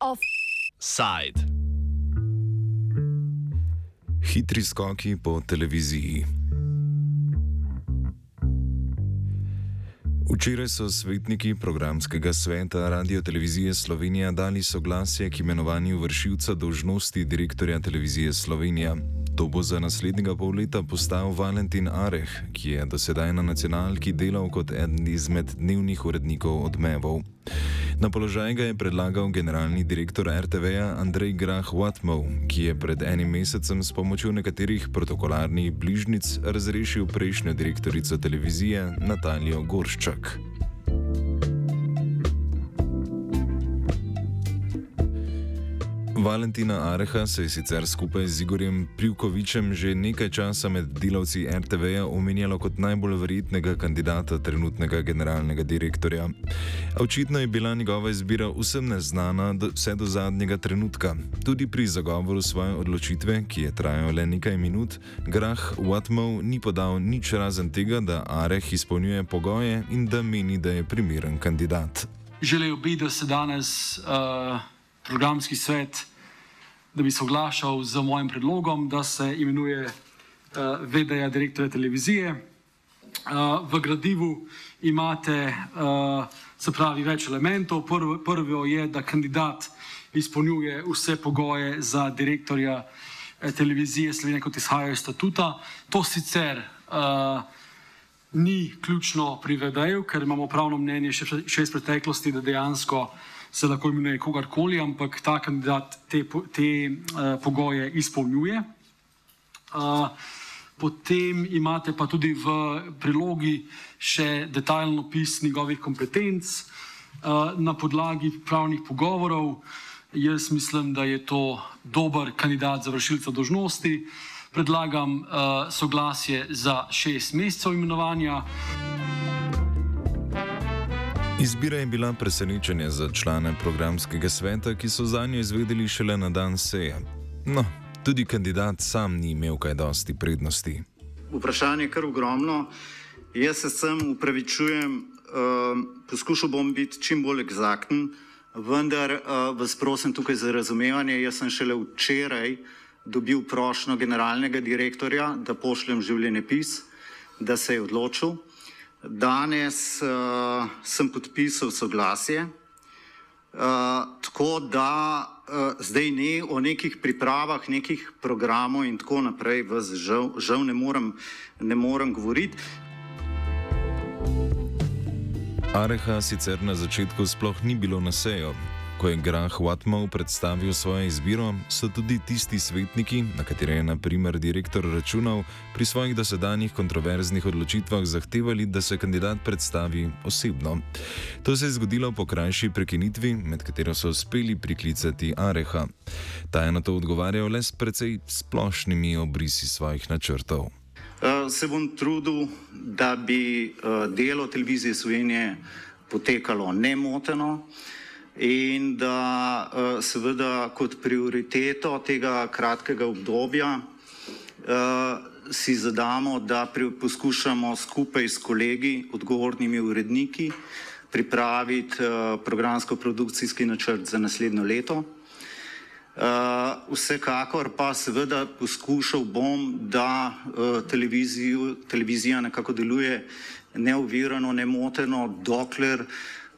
Offside. Hitri skoki po televiziji. Včeraj so svetniki programskega sveta Radio Televizije Slovenija dali soglasje k imenovanju vršilca dožnosti direktorja Televizije Slovenija. To bo za naslednjega pol leta postal Valentin Areh, ki je do sedaj na nacionalki delal kot eden izmed dnevnih urednikov odmevov. Na položaj ga je predlagal generalni direktor RTV-ja Andrej Grah Watmov, ki je pred enim mesecem s pomočjo nekaterih protokolarnih bližnic razrešil prejšnjo direktorico televizije Natalijo Gorščak. Valentina Areha se je sicer skupaj z Igorjem Privkovičem že nekaj časa med delavci RTV-ja omenjalo kot najbolj verjetnega kandidata trenutnega generalnega direktorja. A očitno je bila njegova izbira vsem neznana do, vse do zadnjega trenutka. Tudi pri zagovoru svoje odločitve, ki je trajal le nekaj minut, Grah Watmov ni podal nič razen tega, da Areh izpolnjuje pogoje in da meni, da je primeren kandidat. Želel bi, da se danes. Uh programski svet, da bi soglašal z mojim predlogom, da se imenuje uh, eh, VD-ja direktorja televizije. Uh, v gradivu imate uh, se pravi več elementov. Prvo, prvo je, da kandidat izpolnjuje vse pogoje za direktorja televizije Slovenije, kot izhajajo iz statuta. To sicer uh, ni ključno pri VD-ju, ker imamo pravno mnenje še, še iz preteklosti, da dejansko uh, se lahko imenuje kogarkoli, ampak ta kandidat te, te uh, pogoje izpolnjuje. Uh, potem imate pa tudi v prilogi še detajlen opis njegovih kompetenc uh, na podlagi pravnih pogovorov. Jaz mislim, da je to dober kandidat za vršilca dožnosti. Predlagam uh, soglasje za šest mesecev imenovanja. Izbira je bila presenečenje za člane programskega sveta, ki so za njo izvedeli šele na dan seje. No, tudi kandidat sam ni imel kaj dosti prednosti. Vprašanje je kar ogromno. Jaz se sem upravičujem, uh, poskušal bom biti čim bolj eksakten, vendar uh, vas prosim tukaj za razumevanje. Jaz sem šele včeraj dobil prošlo generalnega direktorja, da pošljem življenjepis, da se je odločil. Danes uh, sem podpisal soglasje, uh, tako da uh, zdaj ne o nekih pripravah, nekih programov in tako naprej, vas žal, žal ne, morem, ne morem govoriti. Areha sicer na začetku sploh ni bilo na sejo, Ko je Grah Watmov predstavil svojo izbiro, so tudi tisti svetniki, na katere je naprimer direktor računal, pri svojih dosedanjih kontroverznih odločitvah zahtevali, da se kandidat predstavi osebno. To se je zgodilo po krajši prekinitvi, med katero so uspeli priklicati Areha. Ta je na to odgovarjal le s precej splošnimi obrisi svojih načrtov. Uh, se bom trudil, da bi uh, delo televizije Slovenije potekalo nemoteno in da uh, seveda kot prioriteto tega kratkega obdobja uh, si zadamo, da poskušamo skupaj s kolegi, odgovornimi uredniki, pripraviti uh, programsko-produkcijski načrt za naslednjo leto. Vsekakor pa seveda poskušal bom, da uh, televizija nekako deluje neovirano, nemoteno, dokler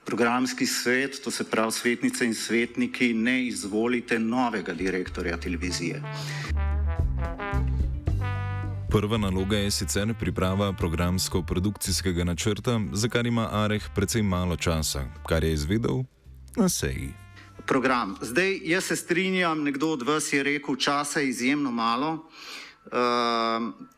programski svet, to se pravi svetnice in svetniki, ne izvolite novega direktorja televizije. Prva naloga je sicer priprava programsko-produkcijskega načrta, za kar ima Areh precej malo časa, kar je izvedel na seji. Program. Zdaj, jaz se strinjam, nekdo od vas je rekel, časa je izjemno malo. Uh,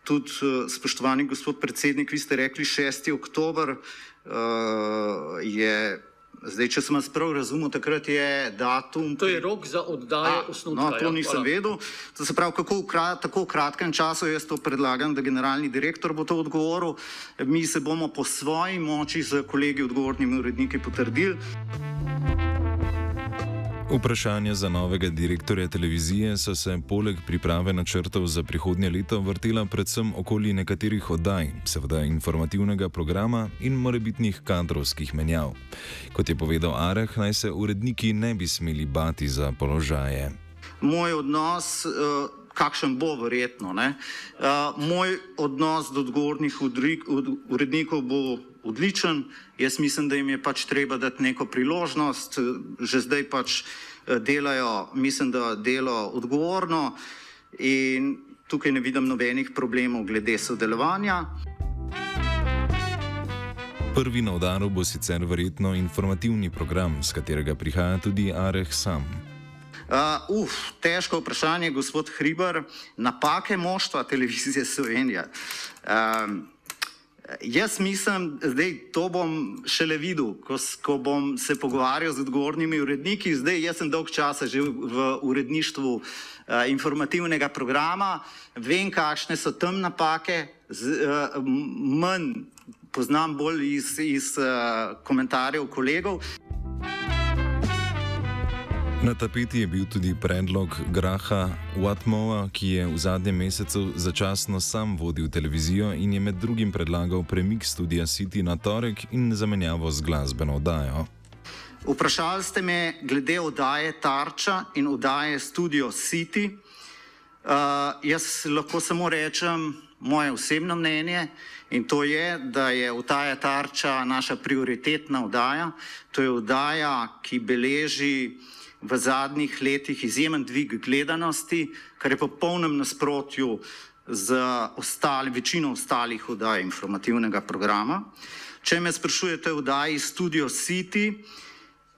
tudi, spoštovani gospod predsednik, vi ste rekli 6. oktober, uh, je, zdaj, če sem vas prav razumel, takrat je datum. To je rok za oddajo osnovnega. No, to ja, nisem hvala. vedel. To se pravi, kako v krat, tako kratkem času jaz to predlagam, da generalni direktor bo to odgovoril. Mi se bomo po svoji moči z kolegi odgovornimi uredniki potrdili. Vprašanja za novega direktorja televizije so se poleg priprave načrtov za prihodnje leto vrtela predvsem okoli nekaterih oddaj, seveda informativnega programa in morebitnih kadrovskih menjav. Kot je povedal Areh, naj se uredniki ne bi smeli bati za položaje. Moj odnos. Uh kakšen bo verjetno. Uh, moj odnos do odgovornih urednikov bo odličen. Jaz mislim, da jim je pač treba dati neko priložnost, že zdaj pač eh, delajo, mislim, da delo odgovorno in tukaj ne vidim nobenih problemov glede sodelovanja. Prvi na udaru bo sicer verjetno informativni program, z katerega prihaja tudi Areh sam. Uh, uf, težko vprašanje, gospod Hriber. Napake moštva televizije Slovenija. Um, jaz mislim, da to bom šele videl, ko, ko bom se pogovarjal z odgovornimi uredniki. Zdaj, jaz sem dolg časa že v uredništvu uh, informativnega programa, vem, kakšne so tam napake, z, uh, manj poznam bolj iz, iz uh, komentarjev kolegov. Na tapeti je bil tudi predlog Graha Watmova, ki je v zadnjem mesecu začasno sam vodil televizijo in je med drugim predlagal premik studia City na torek in zamenjavo z glasbeno oddajo. Vprašali ste me glede oddaje Tarča in oddaje Studio City. Uh, jaz lahko samo rečem moje osebno mnenje in to je, da je oddaja Tarča naša prioritetna oddaja. To je oddaja, ki beleži v zadnjih letih izjemen dvig gledanosti, kar je po polnem nasprotju z ostali, večino ostalih oddaj informativnega programa. Če me sprašujete o oddaji Studio City,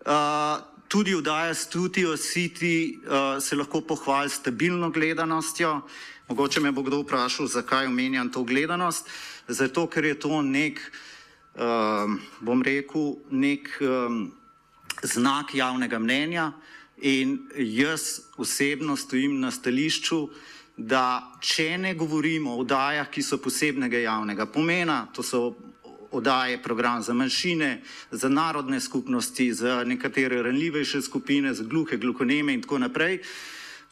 uh, tudi oddaja Studio City uh, se lahko pohvali s stabilno gledanostjo. Mogoče me bo kdo vprašal, zakaj omenjam to gledanost. Zato, ker je to nek, uh, bom rekel, nek um, znak javnega mnenja, In jaz osebno stojim na stališču, da če ne govorimo o oddajah, ki so posebnega javnega pomena, to so oddaje program za manjšine, za narodne skupnosti, za nekatere ranljivejše skupine, za gluhe, gluhoneme in tako naprej.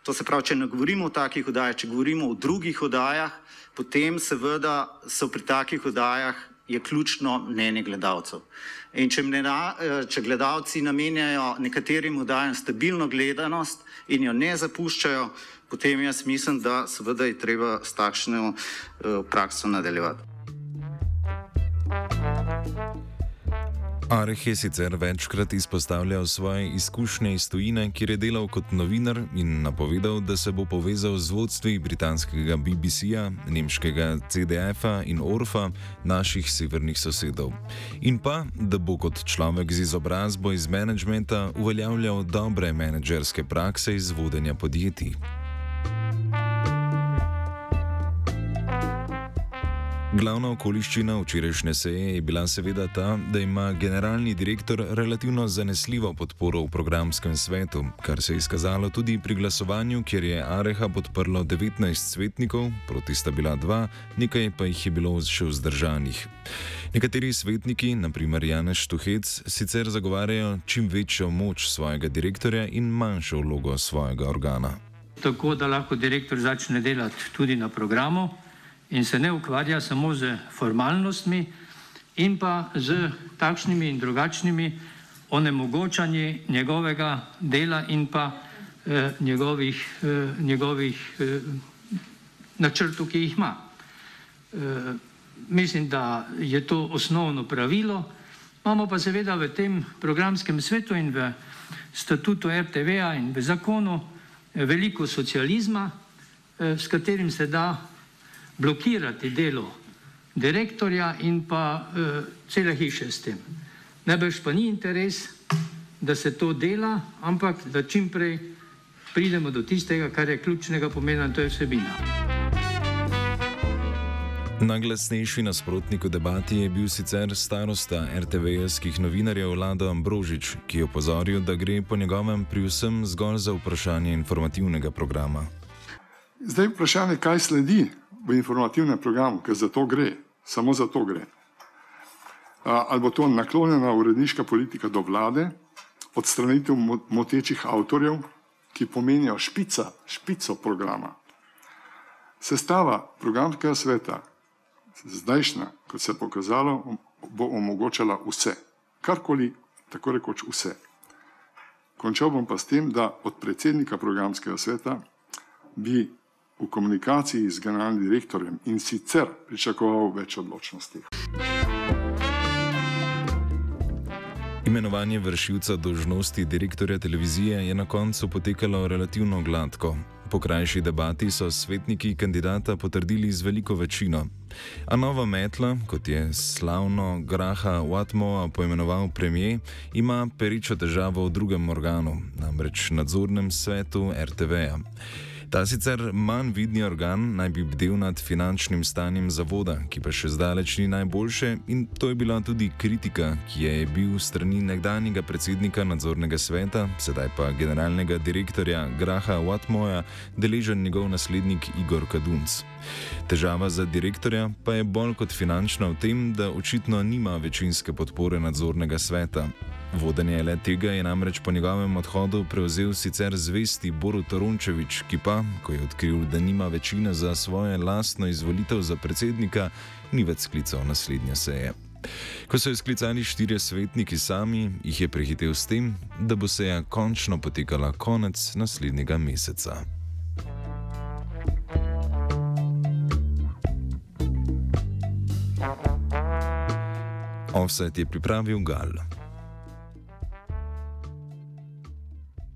To se pravi, če ne govorimo o takih oddajah, če govorimo o drugih oddajah, potem seveda so pri takih oddajah je ključno mnenje gledalcev. In če, mnena, eh, če gledalci namenjajo nekaterim oddajam stabilno gledanost in jo ne zapuščajo, potem jaz mislim, da seveda je treba s takšno uh, prakso nadaljevati. Areh je sicer večkrat izpostavljal svoje izkušnje iz tujine, kjer je delal kot novinar in napovedal, da se bo povezal z vodstvi britanskega BBC-ja, nemškega CDF-a in Orfa, naših severnih sosedov. In pa, da bo kot človek z izobrazbo iz menedžmenta uveljavljal dobre menedžerske prakse iz vodenja podjetij. Glavna okoliščina včerajšnje seje je bila seveda ta, da ima generalni direktor relativno zanesljivo podporo v programskem svetu, kar se je izkazalo tudi pri glasovanju, kjer je Areha podprlo 19 svetnikov, proti sta bila dva, nekaj pa jih je bilo še vzdržanih. Nekateri svetniki, naprimer Janeš Tuhec, sicer zagovarjajo čim večjo moč svojega direktorja in manjšo vlogo svojega organa. Tako da lahko direktor začne delati tudi na programu in se ne ukvarja samo z formalnostmi in pa z takšnimi in drugačnimi onemogočanji njegovega dela in pa eh, njegovih, eh, njegovih eh, načrtov, ki jih ima. Eh, mislim, da je to osnovno pravilo. Imamo pa seveda v tem programskem svetu in v statutu RTV-a in v zakonu eh, veliko socializma, eh, s katerim se da blokirati delo direktorja in pa uh, cele hiše s tem. Najbrž pa ni interes, da se to dela, ampak da čim prej pridemo do tistega, kar je ključnega pomena, in to je vsebina. Najglasnejši nasprotnik v debati je bil sicer starosta RTV-skih novinarjev Lado Ambrožič, ki je opozoril, da gre po njegovem pri vsem zgolj za vprašanje informativnega programa. Zdaj vprašanje, kaj sledi v informativnem programu, ker za to gre, samo za to gre. Ali bo to naklonjena uredniška politika do vlade, odstranitev motečih avtorjev, ki pomenijo špica, špico programa. Sestava programskega sveta, zdajšnja, kot se je pokazalo, bo omogočala vse, karkoli, tako rekoč vse. Končal bom pa s tem, da od predsednika programskega sveta bi v komunikaciji z generalnim direktorjem in sicer pričakoval več odločnosti. Imenovanje vršilca dožnosti direktorja televizije je na koncu potekalo relativno gladko. Po krajši debati so svetniki kandidata potrdili z veliko večino. A nova metla, kot je slavno Graha Watmoa poimenoval premijer, ima peričo težavo v drugem organu, namreč nadzornem svetu RTV-ja. Ta sicer manj vidni organ naj bi bdel nad finančnim stanjem zavoda, ki pa še zdaleč ni najboljše, in to je bila tudi kritika, ki je bil strani nekdanjega predsednika nadzornega sveta, sedaj pa generalnega direktorja Graha Watmoja, deležen njegov naslednik Igor Kadunc. Težava za direktorja pa je bolj kot finančna v tem, da očitno nima večinske podpore nadzornega sveta. Vodenje le tega je namreč po njegovem odhodu prevzel sicer zvesti Borut Rončevič, ki pa, ko je odkril, da nima večine za svojo lastno izvolitev za predsednika, ni več sklical naslednje seje. Ko so izklicali štirje svetniki sami, jih je prehitev s tem, da bo seja končno potekala konec naslednjega meseca. Offset je pripravil Gal.